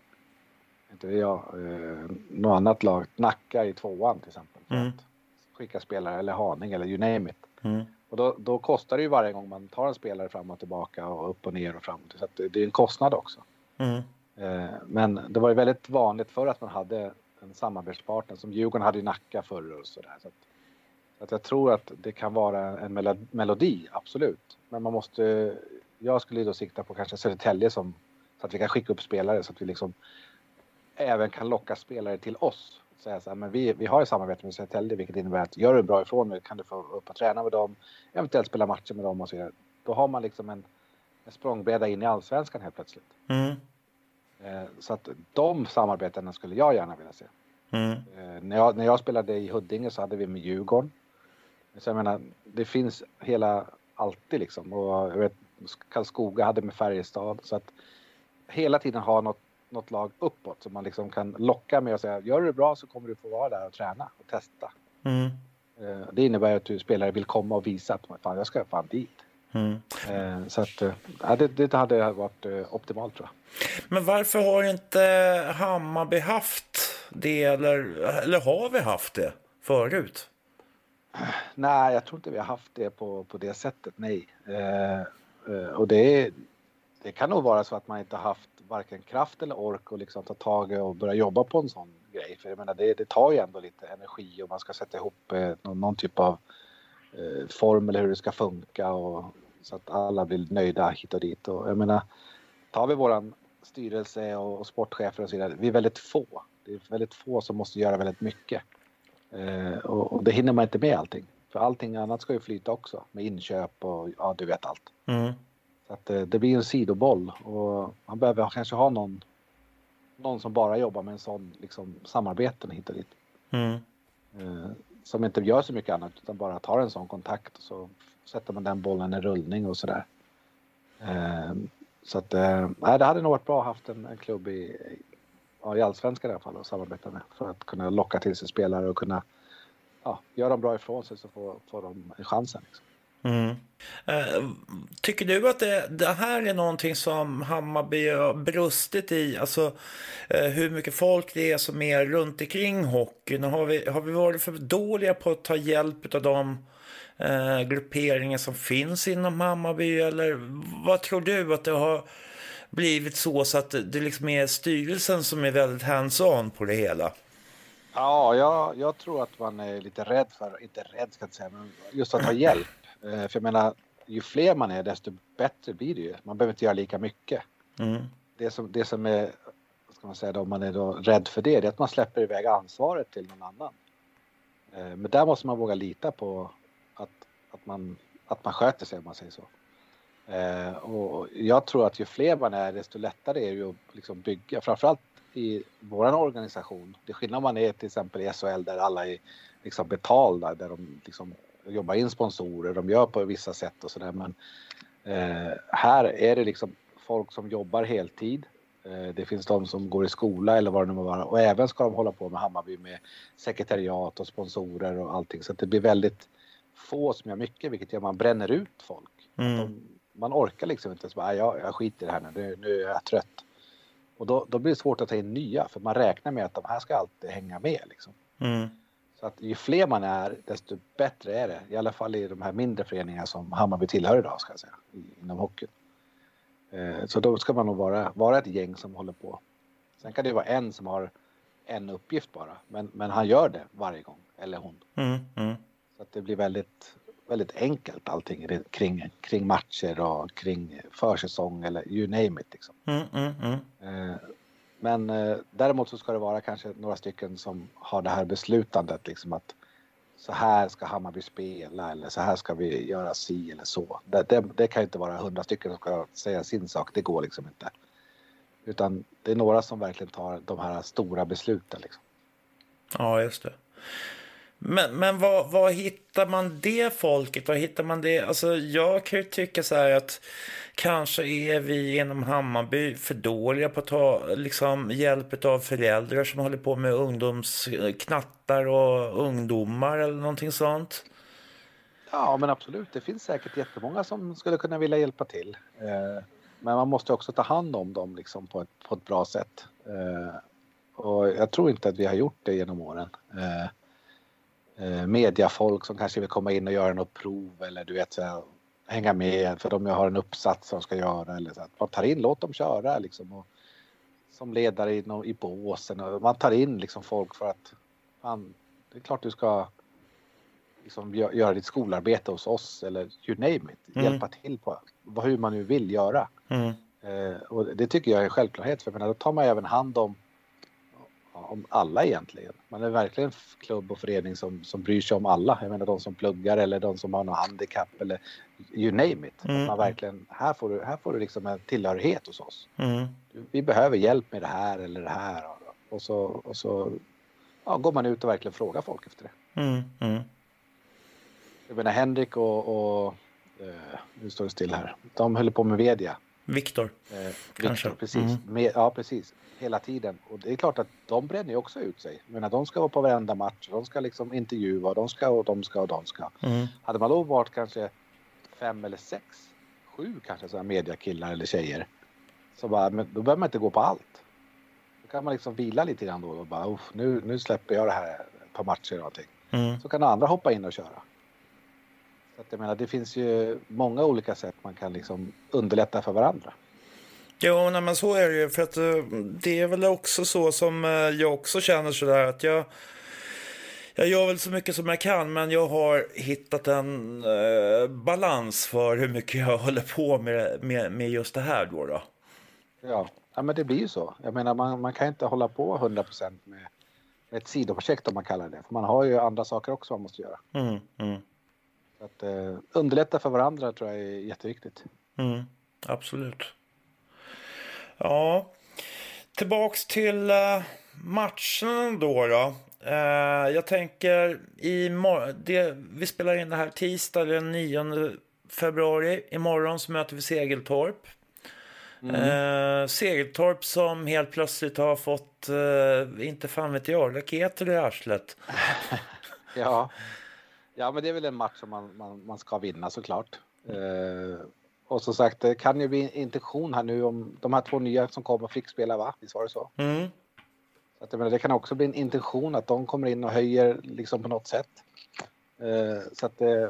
inte jag, eh, något annat lag, Nacka i tvåan till exempel. För Mm. att skicka spelare eller Haninge eller you name it. Mm. Och då, då kostar det ju varje gång man tar en spelare fram och tillbaka och upp och ner och fram. Så det, det är en kostnad också. Mm. Eh, men det var ju väldigt vanligt för att man hade en samarbetspartner som Djurgården hade i Nacka förr och sådär. Så att, så att jag tror att det kan vara en melodi, absolut. Men man måste, jag skulle då sikta på kanske Södertälje som, så att vi kan skicka upp spelare så att vi liksom även kan locka spelare till oss. Säga så här, men vi, vi har ju samarbete med Södertälje vilket innebär att gör du bra ifrån dig kan du få upp och träna med dem, eventuellt spela matcher med dem och så vidare. Då har man liksom en, en språngbräda in i allsvenskan helt plötsligt. Mm. Eh, Så att de samarbetena skulle jag gärna vilja se. Mm. Eh, När jag, när jag spelade i Huddinge så hade vi med Djurgården. Så jag menar, det finns hela, alltid liksom. Och jag vet, Karlskoga hade med Färjestad. Så att hela tiden ha något, något lag uppåt som man liksom kan locka med och säga gör du det bra så kommer du få vara där och träna och testa. Mm. Eh, Det innebär att du spelare vill komma och visa att fan, jag ska fan dit. Mm. Eh, Så att eh, ja, det, det hade varit eh, optimalt tror jag. Men varför har inte Hammarby haft det, eller, eller har vi haft det förut? Nej, jag tror inte vi har haft det på, på det sättet, nej. Och det, det kan nog vara så att man inte har haft varken kraft eller ork att liksom ta tag i och börja jobba på en sån grej. För jag menar, det, det tar ju ändå lite energi och man ska sätta ihop någon, någon typ av eh, form eller hur det ska funka och, så att alla blir nöjda hit och dit. Och jag menar, tar vi våran styrelse och, och sportchefer och så vidare, vi är väldigt få. Det är väldigt få som måste göra väldigt mycket. Eh, och, och det hinner man inte med allting. För allting annat ska ju flyta också med inköp och ja, du vet allt. Mm. Så att eh, det blir en sidoboll och man behöver kanske ha någon, någon som bara jobbar med en sån liksom, samarbeten hit och dit. Mm. Som inte gör så mycket annat utan bara tar en sån kontakt och så sätter man den bollen i rullning och sådär. Eh, så att eh, nej, det hade nog varit bra att ha haft en, en klubb i, ja, i allsvenskan i alla fall att samarbeta med för att kunna locka till sig spelare och kunna ja, göra dem bra ifrån sig så får, får de chansen. Liksom. Mm. Eh, tycker du att det, det här är någonting som Hammarby har brustit i? Alltså eh, hur mycket folk det är som är runt omkring hockeyn? Har vi, har vi varit för dåliga på att ta hjälp av de eh, grupperingar som finns inom Hammarby? Eller vad tror du att det har blivit så, så att det liksom är styrelsen som är väldigt hands-on på det hela? Ja, jag, jag tror att man är lite rädd för, inte rädd ska jag säga, men just att ta hjälp. Eh, För jag menar, ju fler man är desto bättre blir det ju. Man behöver inte göra lika mycket. Mm. Det som, det som är, ska man säga då, om man är då rädd för det, det är att man släpper iväg ansvaret till någon annan. Eh, Men där måste man våga lita på att, att, man, att man sköter sig om man säger så. Eh, Och jag tror att ju fler man är desto lättare är det ju att liksom bygga, framförallt i vår organisation. Det är skillnad om man är till exempel i SHL där alla är liksom betalda, där de liksom jobbar in sponsorer, de gör på vissa sätt och sådär. Men Eh, här är det liksom folk som jobbar heltid. Eh, det finns de som går i skola eller vad det nu må vara och även ska de hålla på med Hammarby med sekretariat och sponsorer och allting så att det blir väldigt få som gör mycket vilket gör att man bränner ut folk. Mm. De, man orkar liksom inte så bara, jag, jag skiter i det här nu, nu, nu är jag trött. Och då, då blir det svårt att ta in nya för man räknar med att de här ska alltid hänga med liksom. Mm. Så att ju fler man är, desto bättre är det. I alla fall i de här mindre föreningarna som Hammarby tillhör idag, ska jag säga, inom hockeyn. Eh, så då ska man nog vara, vara ett gäng som håller på. Sen kan det vara en som har en uppgift bara, men, men han gör det varje gång, eller hon. Mm. Mm. Så att det blir väldigt, väldigt enkelt allting kring, kring matcher och kring försäsong eller you name it. Liksom. Mm. Men eh, däremot så ska det vara kanske några stycken som har det här beslutandet liksom att så här ska Hammarby spela eller så här ska vi göra si eller så. Det, det, det kan inte vara hundra stycken som ska säga sin sak, det går liksom inte. Utan det är några som verkligen tar de här stora besluten. Liksom. Ja, just det. Men, men var, vad hittar man det folket? Vad hittar man det? Alltså, jag kan ju tycka så här att kanske är vi inom Hammarby för dåliga på att ta liksom, hjälp av föräldrar som håller på med ungdomsknattar och ungdomar eller någonting sånt. Ja, men absolut. Det finns säkert jättemånga som skulle kunna vilja hjälpa till. Eh, men man måste också ta hand om dem liksom, på, ett, på ett bra sätt. Eh, och jag tror inte att vi har gjort det genom åren. Eh, Eh, mediafolk som kanske vill komma in och göra något prov eller du vet så här, hänga med för de har en uppsats som ska göra eller så att man tar in, låt dem köra liksom och som ledare i, i båsen och man tar in liksom folk för att man, det är klart du ska liksom göra ditt skolarbete hos oss eller you name it, mm. hjälpa till på hur man nu vill göra. Mm. Eh, och det tycker jag är en självklarhet för jag menar, då tar man även hand om om alla egentligen. Man är verkligen en klubb och förening som, som bryr sig om alla. Jag menar de som pluggar eller de som har något handikapp eller you name it. Mm. man verkligen, här får du, här får du liksom en tillhörighet hos oss. Mm. Vi behöver hjälp med det här eller det här. Och så, och så ja, går man ut och verkligen frågar folk efter det. Mm. Mm. Jag menar Henrik och, och eh, nu står det still här. De höll på med media. Viktor. Eh, Viktor, precis. Mm. Med, ja, precis hela tiden. Och det är klart att de bränner ju också ut sig. Jag menar, de ska vara på varenda match, de ska liksom intervjua, de ska och de ska och de ska. Mm. Hade man då varit kanske fem eller sex, sju kanske sådana mediakillar eller tjejer. Så bara, men då behöver man inte gå på allt. Då kan man liksom vila lite grann då och bara, nu, nu släpper jag det här ett par matcher och allting. Mm. Så kan andra hoppa in och köra. Så att jag menar, det finns ju många olika sätt man kan liksom underlätta för varandra. Jo, nej, men så är det ju. För att eh, det är väl också så som eh, jag också känner sådär att jag jag gör väl så mycket som jag kan, men jag har hittat en eh, balans för hur mycket jag håller på med, med, med just det här då. då. Ja. ja, men det blir ju så. Jag menar, man, man kan inte hålla på 100 procent med, ett sidoprojekt om man kallar det. För man har ju andra saker också man måste göra. Mm, mm. Att, eh, underlätta för varandra tror jag är jätteviktigt. Mm, absolut. Ja, tillbaks till uh, matchen då. då. Uh, jag tänker i det, vi spelar in det här tisdag den 9 februari. Imorgon så möter vi Segeltorp. Mm. Uh, Segeltorp som helt plötsligt har fått, inte fan vet jag, raketer i arslet. ja. ja, men det är väl en match som man, man, man ska vinna såklart. Uh, och som sagt, det kan ju bli en intention här nu om de här två nya som kommer fick spela, va? Visst var det så? Mm. så att, menar, det kan också bli en intention att de kommer in och höjer liksom på något sätt. Uh, så att uh,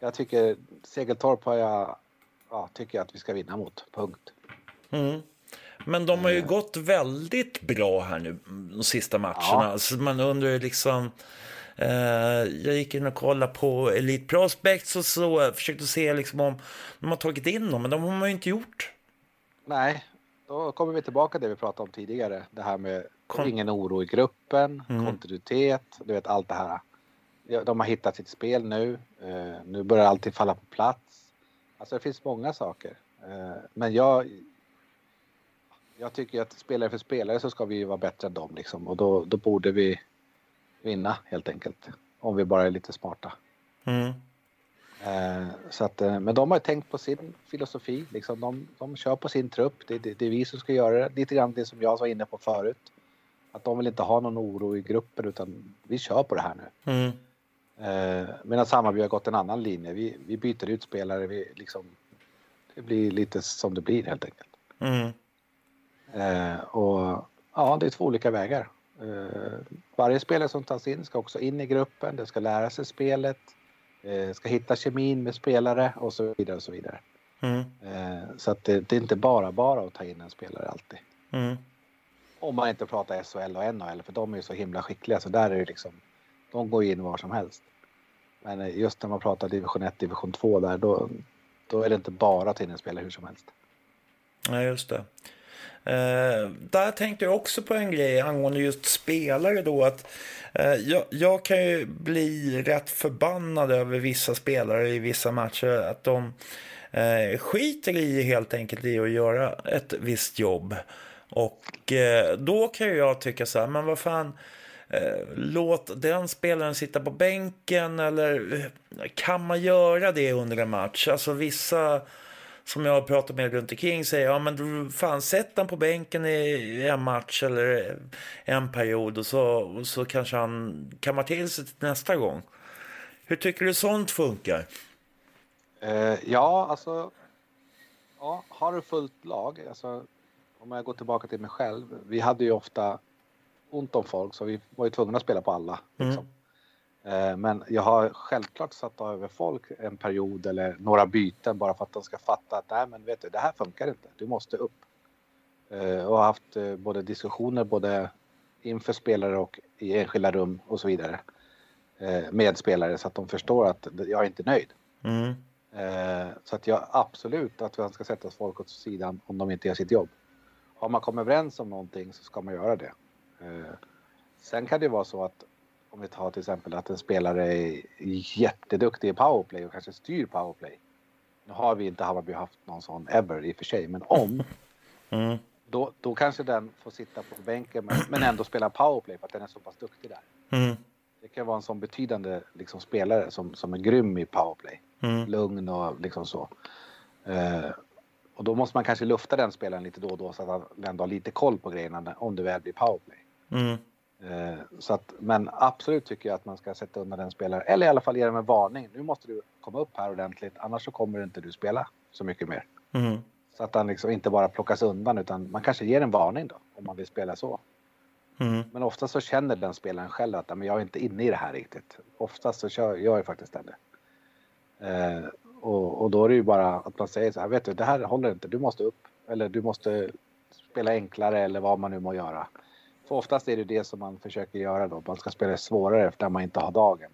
jag tycker Segeltorp har jag, ja, tycker jag att vi ska vinna mot, punkt. Mm. Men de har ju uh. gått väldigt bra här nu de sista matcherna. Ja. Så man undrar liksom jag gick in och kollade på Elite Prospects och så försökte se liksom om de har tagit in dem, men de har man ju inte gjort. Nej, då kommer vi tillbaka till det vi pratade om tidigare. Det här med Kon ingen oro i gruppen, mm. kontinuitet, du vet allt det här. De har hittat sitt spel nu. Uh, nu börjar allting falla på plats. Alltså det finns många saker. Uh, men jag, jag tycker att spelare för spelare så ska vi vara bättre än dem liksom. Och då, då borde vi vinna helt enkelt. Om vi bara är lite smarta. Mm. Eh, så att, eh, men de har tänkt på sin filosofi. Liksom de, de kör på sin trupp. Det, det, det, är vi som ska göra det. Lite grann det som jag var inne på förut. Att de vill inte ha någon oro i gruppen utan vi kör på det här nu. Mm. Eh, Medan Hammarby har gått en annan linje. Vi, vi byter ut spelare. Vi liksom, det blir lite som det blir helt enkelt. Mm. Eh, och ja, det är två olika vägar. Eh, varje spelare som tas in ska också in i gruppen. Det ska lära sig spelet. Eh, ska hitta kemin med spelare och så vidare och så vidare. Mm. Eh, så att det, det, är inte bara bara att ta in en spelare alltid. Mm. Om man inte pratar SHL och NHL för de är ju så himla skickliga så där är det liksom, de går in var som helst. Men just när man pratar division 1, division 2 där då, då är det inte bara att ta in en spelare hur som helst. Nej, just det. Eh, där tänkte jag också på en grej angående just spelare då. att eh, jag, jag, kan ju bli rätt förbannad över vissa spelare i vissa matcher. Att de eh, skiter i helt enkelt i att göra ett visst jobb. Och eh, då kan jag tycka så här, men vad fan. Eh, låt den spelaren sitta på bänken eller eh, kan man göra det under en match? Alltså vissa som jag har pratat med runt omkring säger ja men du fan sätt han på bänken i en match eller en period och så, och så kanske han kammar till sig till nästa gång. Hur tycker du sånt funkar? Uh, ja, alltså. Ja, har du fullt lag, alltså om jag går tillbaka till mig själv. Vi hade ju ofta ont om folk så vi var ju tvungna att spela på alla. Mm. Liksom. Eh, men jag har självklart satt över folk en period eller några byten bara för att de ska fatta att nej men vet du, det här funkar inte. Du måste upp. Eh, och har haft eh, både diskussioner både inför spelare och i enskilda rum och så vidare med spelare så att de förstår att jag är inte nöjd. Mm. Så att jag absolut att man ska sätta folk åt sidan om de inte gör sitt jobb. Har man kommit överens om någonting så ska man göra det. Sen kan det vara så att om vi tar till exempel att en spelare är jätteduktig i powerplay och kanske styr powerplay. Nu har vi inte Hammarby haft någon sån ever i och för sig, men om. Mm. Då, då kanske den får sitta på bänken men, men ändå spela powerplay för att den är så pass duktig där. Mm. Det kan vara en sån betydande liksom, spelare som, som är grym i powerplay. Mm. Lugn och liksom så. Uh, och då måste man kanske lufta den spelaren lite då och då så att han ändå har lite koll på grejerna om det väl blir powerplay. Mm. Eh, så att, men absolut tycker jag att man ska sätta undan den spelaren, eller i alla fall ge dem en varning. Nu måste du komma upp här ordentligt, annars så kommer inte du spela så mycket mer. Mm. Så att han liksom inte bara plockas undan, utan man kanske ger en varning då, om man vill spela så. Mm. Men ofta så känner den spelaren själv att men jag är inte inne i det här riktigt. Oftast så kör jag ju faktiskt det. Eh, och, och då är det ju bara att man säger så här, vet du, det här håller inte, du måste upp. Eller du måste spela enklare eller vad man nu må göra. För oftast är det det som man försöker göra då. Man ska spela svårare efter att man inte har dagen.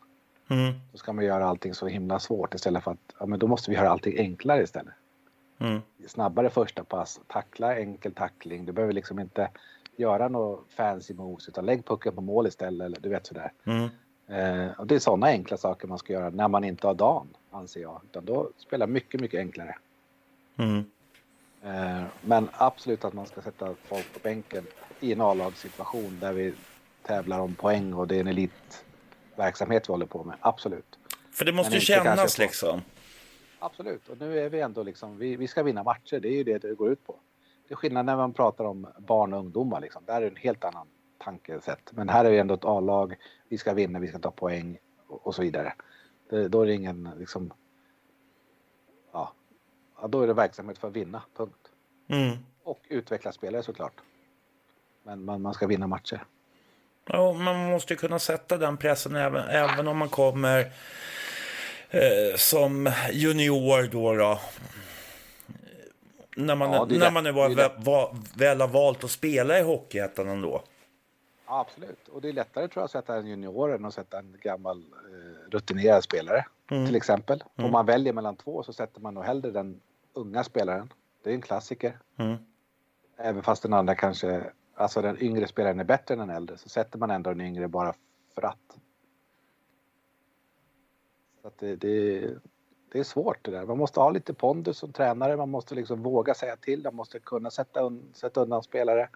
Mm. Då ska man göra allting så himla svårt istället för att ja, men då måste vi göra allting enklare istället. Mm. Snabbare första pass, tackla enkel tackling. Du behöver liksom inte göra något fancy moves utan lägg pucken på mål istället. Eller, du vet sådär. Mm. Eh, och det är sådana enkla saker man ska göra när man inte har dagen anser jag. Utan då spelar mycket, mycket enklare. Mm. Eh, men absolut att man ska sätta folk på bänken i en A-lagssituation där vi tävlar om poäng och det är en elitverksamhet vi håller på med. Absolut. För det måste ju kännas liksom. Absolut, och nu är vi ändå liksom, vi, vi ska vinna matcher, det är ju det det går ut på. Det är skillnad när man pratar om barn och ungdomar liksom. Där är det en helt annan tankesätt. Men här är vi ändå ett A-lag, vi ska vinna, vi ska ta poäng och, och så vidare. Det, då är det ingen liksom, ja, då är det verksamhet för att vinna, punkt. Mm. Och utveckla spelare såklart. Men man, man ska vinna matcher. Ja, man måste ju kunna sätta den pressen även, även om man kommer eh, som junior då. då. När man, ja, när man var, väl, var, väl har valt att spela i Hockeyettan ändå. Ja, absolut. Och det är lättare tror jag att sätta en junior än att sätta en gammal eh, rutinerad spelare. Mm. Till exempel. Mm. Om man väljer mellan två så sätter man nog hellre den unga spelaren. Det är en klassiker. Mm. Även fast den andra kanske alltså den yngre spelaren är bättre än den äldre så sätter man ändå den yngre bara för att. Så att det, det, det är svårt det där. Man måste ha lite pondus som tränare. Man måste liksom våga säga till. Man måste kunna sätta, un, sätta undan spelare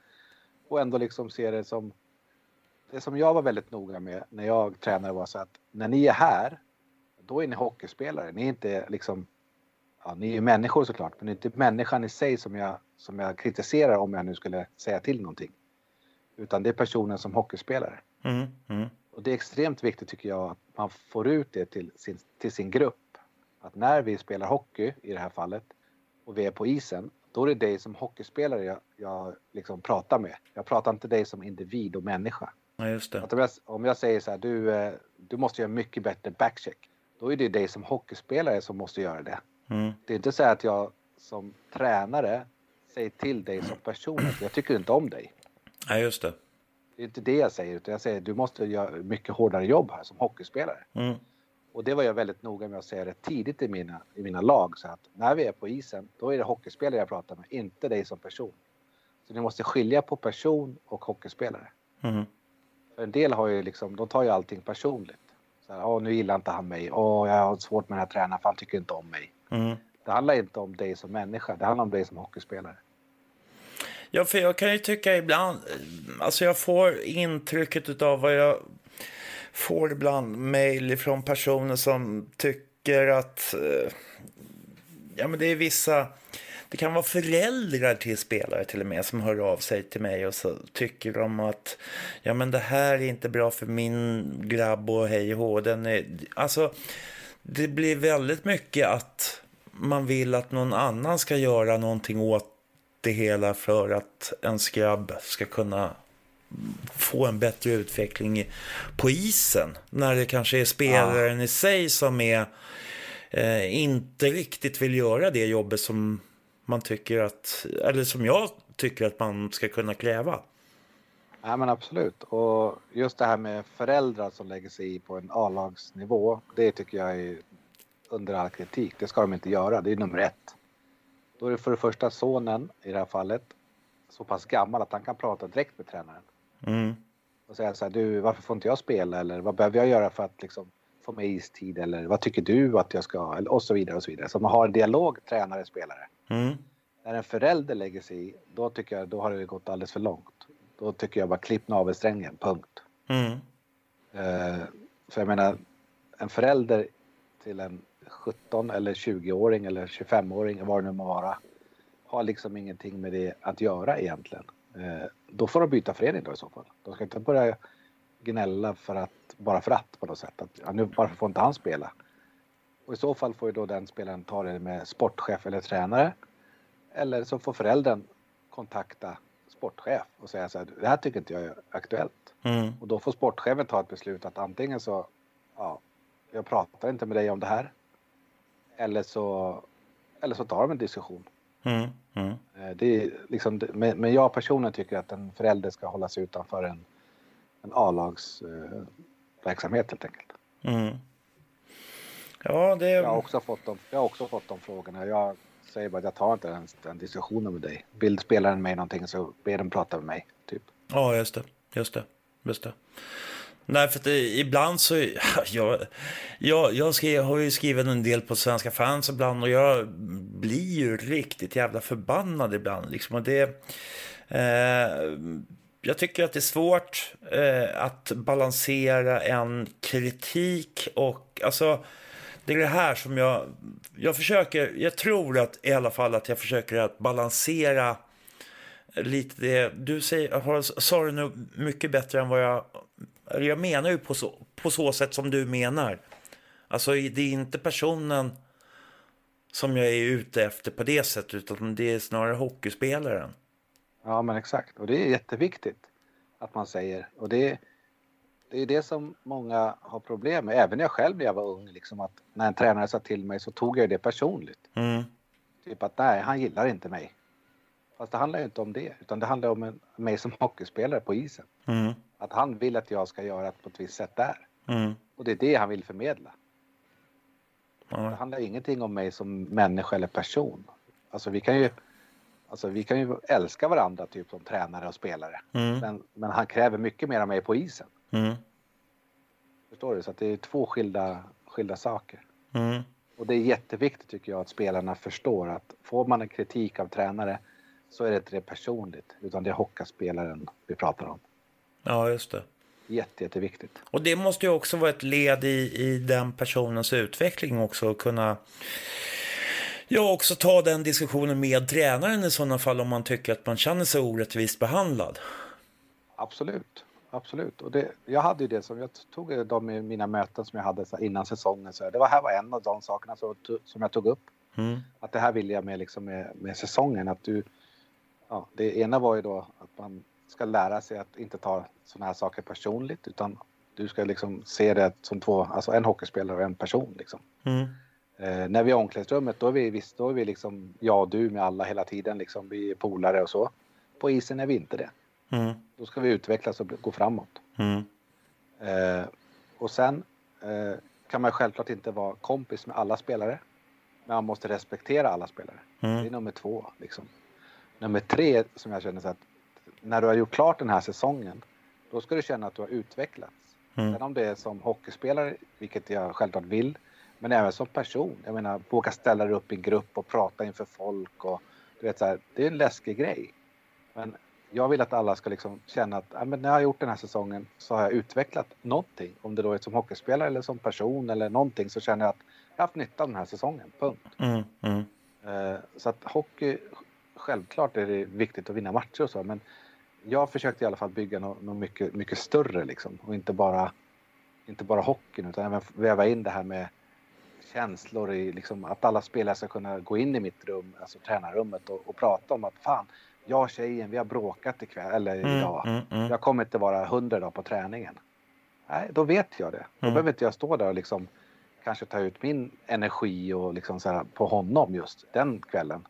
och ändå liksom se det som det som jag var väldigt noga med när jag tränade var så att när ni är här, då är ni hockeyspelare. Ni är inte liksom, ja, ni är människor såklart, men det är inte människan i sig som jag, som jag kritiserar om jag nu skulle säga till någonting. Utan det är personen som hockeyspelare. Mm, mm. Och det är extremt viktigt tycker jag att man får ut det till sin, till sin grupp. Att när vi spelar hockey i det här fallet och vi är på isen, då är det dig som hockeyspelare jag, jag liksom pratar med. Jag pratar inte dig som individ och människa. Ja, just det. Att om, jag, om jag säger så här, du, eh, du måste göra mycket bättre backcheck. Då är det dig som hockeyspelare som måste göra det. Mm. Det är inte så att jag som tränare säger till dig som person att jag tycker inte om dig. Ja, just det. Det är inte det jag säger, utan jag säger du måste göra mycket hårdare jobb här som hockeyspelare. Mm. Och det var jag väldigt noga med att säga det tidigt i mina, i mina lag. Så att när vi är på isen, då är det hockeyspelare jag pratar med, inte dig som person. Så ni måste skilja på person och hockeyspelare. Mm. För en del har ju liksom, de tar ju allting personligt. Så här, nu gillar inte han mig. Åh, jag har svårt med den här tränaren för han tycker inte om mig. Mm. Det handlar inte om dig som människa, det handlar om dig som hockeyspelare. Ja, för jag kan ju tycka ibland, alltså jag får intrycket av vad jag får ibland mejl från personer som tycker att, eh, ja men det är vissa, det kan vara föräldrar till spelare till och med som hör av sig till mig och så tycker de att, ja men det här är inte bra för min grabb och hej och hå. Den är, alltså, det blir väldigt mycket att man vill att någon annan ska göra någonting åt det hela för att en grabb ska kunna få en bättre utveckling på isen. När det kanske är spelaren i sig som är eh, inte riktigt vill göra det jobbet som man tycker att, eller som jag tycker att man ska kunna kräva. Ja men absolut. Och just det här med föräldrar som lägger sig i på en A-lagsnivå, det tycker jag är under all kritik. Det ska de inte göra, det är nummer ett. Då är det för det första sonen i det här fallet så pass gammal att han kan prata direkt med tränaren. Mm. Och säga så här, du varför får inte jag spela eller vad behöver jag göra för att liksom få med istid eller vad tycker du att jag ska eller, och så vidare och så vidare. Så man har en dialog tränare-spelare. Mm. När en förälder lägger sig i, då tycker jag då har det gått alldeles för långt. Då tycker jag bara klipp navelsträngen, punkt. Mm. Eh, för jag menar, en förälder till en 17 eller 20-åring eller 25-åring, vad det nu må vara, har liksom ingenting med det att göra egentligen. Eh, då får de byta förening då i så fall. De ska inte börja gnälla för att, bara för att på något sätt. Att, ja, nu varför får inte han spela? Och i så fall får ju då den spelaren ta det med sportchef eller tränare. Eller så får föräldern kontakta sportchef och säga så här, det här tycker inte jag är aktuellt. Mm. Och då får sportchefen ta ett beslut att antingen så, ja, jag pratar inte med dig om det här. Eller så, eller så tar de en diskussion. Mm. Mm. Eh, Det är liksom, men jag personligen tycker att en förälder ska hålla sig utanför en, en A-lags eh, helt enkelt. Mm. Ja, det... Jag har också fått de, jag har också fått de frågorna. Jag säger bara att jag tar inte ens den diskussionen med dig. Vill spelaren mig någonting så ber den prata med mig. Typ. Ja, just det. Just det. Just det. Nej, för det, ibland så... Jag, jag, jag skrev, har ju skrivit en del på Svenska fans ibland och jag blir ju riktigt jävla förbannad ibland. Liksom. Och det, eh, jag tycker att det är svårt eh, att balansera en kritik och... Alltså, det är det här som jag... Jag försöker... Jag tror att i alla fall att jag försöker att balansera lite det... Du säger, har, sa det nu mycket bättre än vad jag... Jag menar ju på så, på så sätt som du menar. Alltså det är inte personen som jag är ute efter på det sättet utan det är snarare hockeyspelaren. Ja men exakt och det är jätteviktigt att man säger och det, det är det som många har problem med. Även jag själv när jag var ung liksom att när en tränare sa till mig så tog jag det personligt. Mm. Typ att nej, han gillar inte mig. Fast det handlar ju inte om det utan det handlar om en, mig som hockeyspelare på isen. Mm. Att han vill att jag ska göra på ett visst sätt där. Mm. Och det är det han vill förmedla. Det Ja. handlar ingenting om mig som människa eller person. Alltså vi kan ju, alltså vi kan ju älska varandra typ som tränare och spelare. Mm. Men, men han kräver mycket mer av mig på isen. Mm. Förstår du? Så att det är två skilda, skilda saker. Mm. Och det är jätteviktigt tycker jag att spelarna förstår att får man en kritik av tränare så är det inte det personligt utan det är hockeyspelaren vi pratar om. Ja, just det. Jätte, jätteviktigt. Och det måste ju också vara ett led i, i den personens utveckling också. Att kunna ja, också ta den diskussionen med tränaren i sådana fall om man tycker att man känner sig orättvist behandlad. Absolut, absolut. Och det, jag hade ju det som jag tog de i mina möten som jag hade innan säsongen. Så det var här var en av de sakerna som, som jag tog upp. Mm. Att det här vill jag med, liksom med, med säsongen. Att du, ja, det ena var ju då att man ska lära sig att inte ta sådana här saker personligt utan du ska liksom se det som två, alltså en hockeyspelare och en person liksom. Mm. Eh, när vi är i omklädningsrummet då är vi, visst, då är vi liksom jag och du med alla hela tiden liksom. Vi är polare och så. På isen är vi inte det. Mm. Då ska vi utvecklas och gå framåt. Mm. Eh, och sen eh, kan man självklart inte vara kompis med alla spelare. Men man måste respektera alla spelare. Mm. Det är nummer två. Liksom. Nummer tre som jag känner så att när du har gjort klart den här säsongen då ska du känna att du har utvecklats. Mm. Sen om det är som hockeyspelare, vilket jag självklart vill, men även som person. Jag menar, våga ställa dig upp i grupp och prata inför folk och du vet så här, det är en läskig grej. Men jag vill att alla ska liksom känna att ja, men när jag har gjort den här säsongen så har jag utvecklat någonting. Om det då är som hockeyspelare eller som person eller någonting så känner jag att jag har haft nytta av den här säsongen. Punkt. Mm, mm. Uh, så att hockey, självklart är det viktigt att vinna matcher och så men jag försökte i alla fall bygga något, något mycket, mycket större liksom och inte bara, inte bara hockeyn utan även väva in det här med känslor i liksom att alla spelare ska kunna gå in i mitt rum, alltså tränarrummet och, och prata om att fan, jag och tjejen, vi har bråkat ikväll eller mm, idag. Mm, mm. Jag kommer inte vara hundra dagar på träningen. Nej, då vet jag det. Då mm. behöver inte jag stå där och liksom kanske ta ut min energi och liksom så här på honom just den kvällen.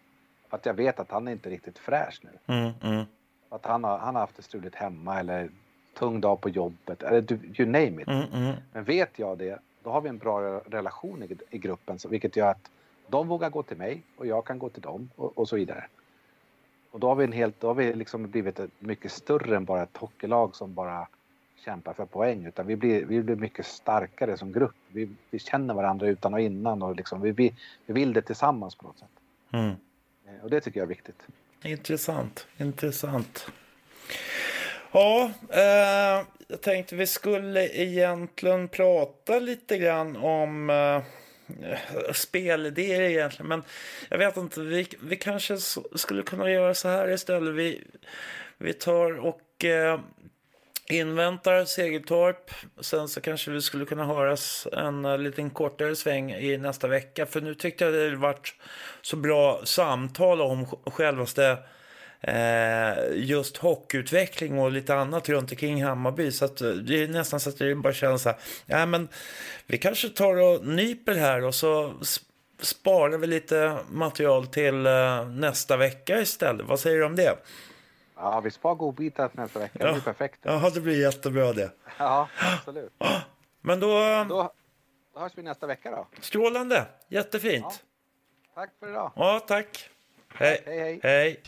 För att jag vet att han är inte riktigt fräsch nu. Mm, mm. Att han har, han har haft det struligt hemma eller tung dag på jobbet, eller you name it. Mm, mm. Men vet jag det, då har vi en bra relation i, i gruppen, så, vilket gör att de vågar gå till mig och jag kan gå till dem och, och så vidare. Och då har vi, en helt, då har vi liksom blivit mycket större än bara ett hockeylag som bara kämpar för poäng, utan vi blir, vi blir mycket starkare som grupp. Vi, vi känner varandra utan och innan och liksom, vi, vi, vi vill det tillsammans på något sätt. Mm. Eh, och det tycker jag är viktigt. Intressant, intressant. Ja, eh, jag tänkte vi skulle egentligen prata lite grann om eh, spelidéer egentligen. Men jag vet inte, vi, vi kanske skulle kunna göra så här istället. Vi, vi tar och eh, inväntar Segeltorp. Sen så kanske vi skulle kunna höras en eh, liten kortare sväng i nästa vecka. För nu tyckte jag det varit så bra samtal om självaste eh, just hockeyutveckling och lite annat runt omkring Hammarby. Så att eh, det är nästan så att det bara känns så här. Ja, men vi kanske tar och nyper här och så sparar vi lite material till eh, nästa vecka istället. Vad säger du om det? Ja, vi spar godbitar till nästa vecka. Det blir perfekt. Ja, det blir jättebra det. Ja, absolut. Men då... då... Då hörs vi nästa vecka då. Strålande, jättefint. Ja. Tack för idag. Ja, tack. Hej, hej. hej. hej.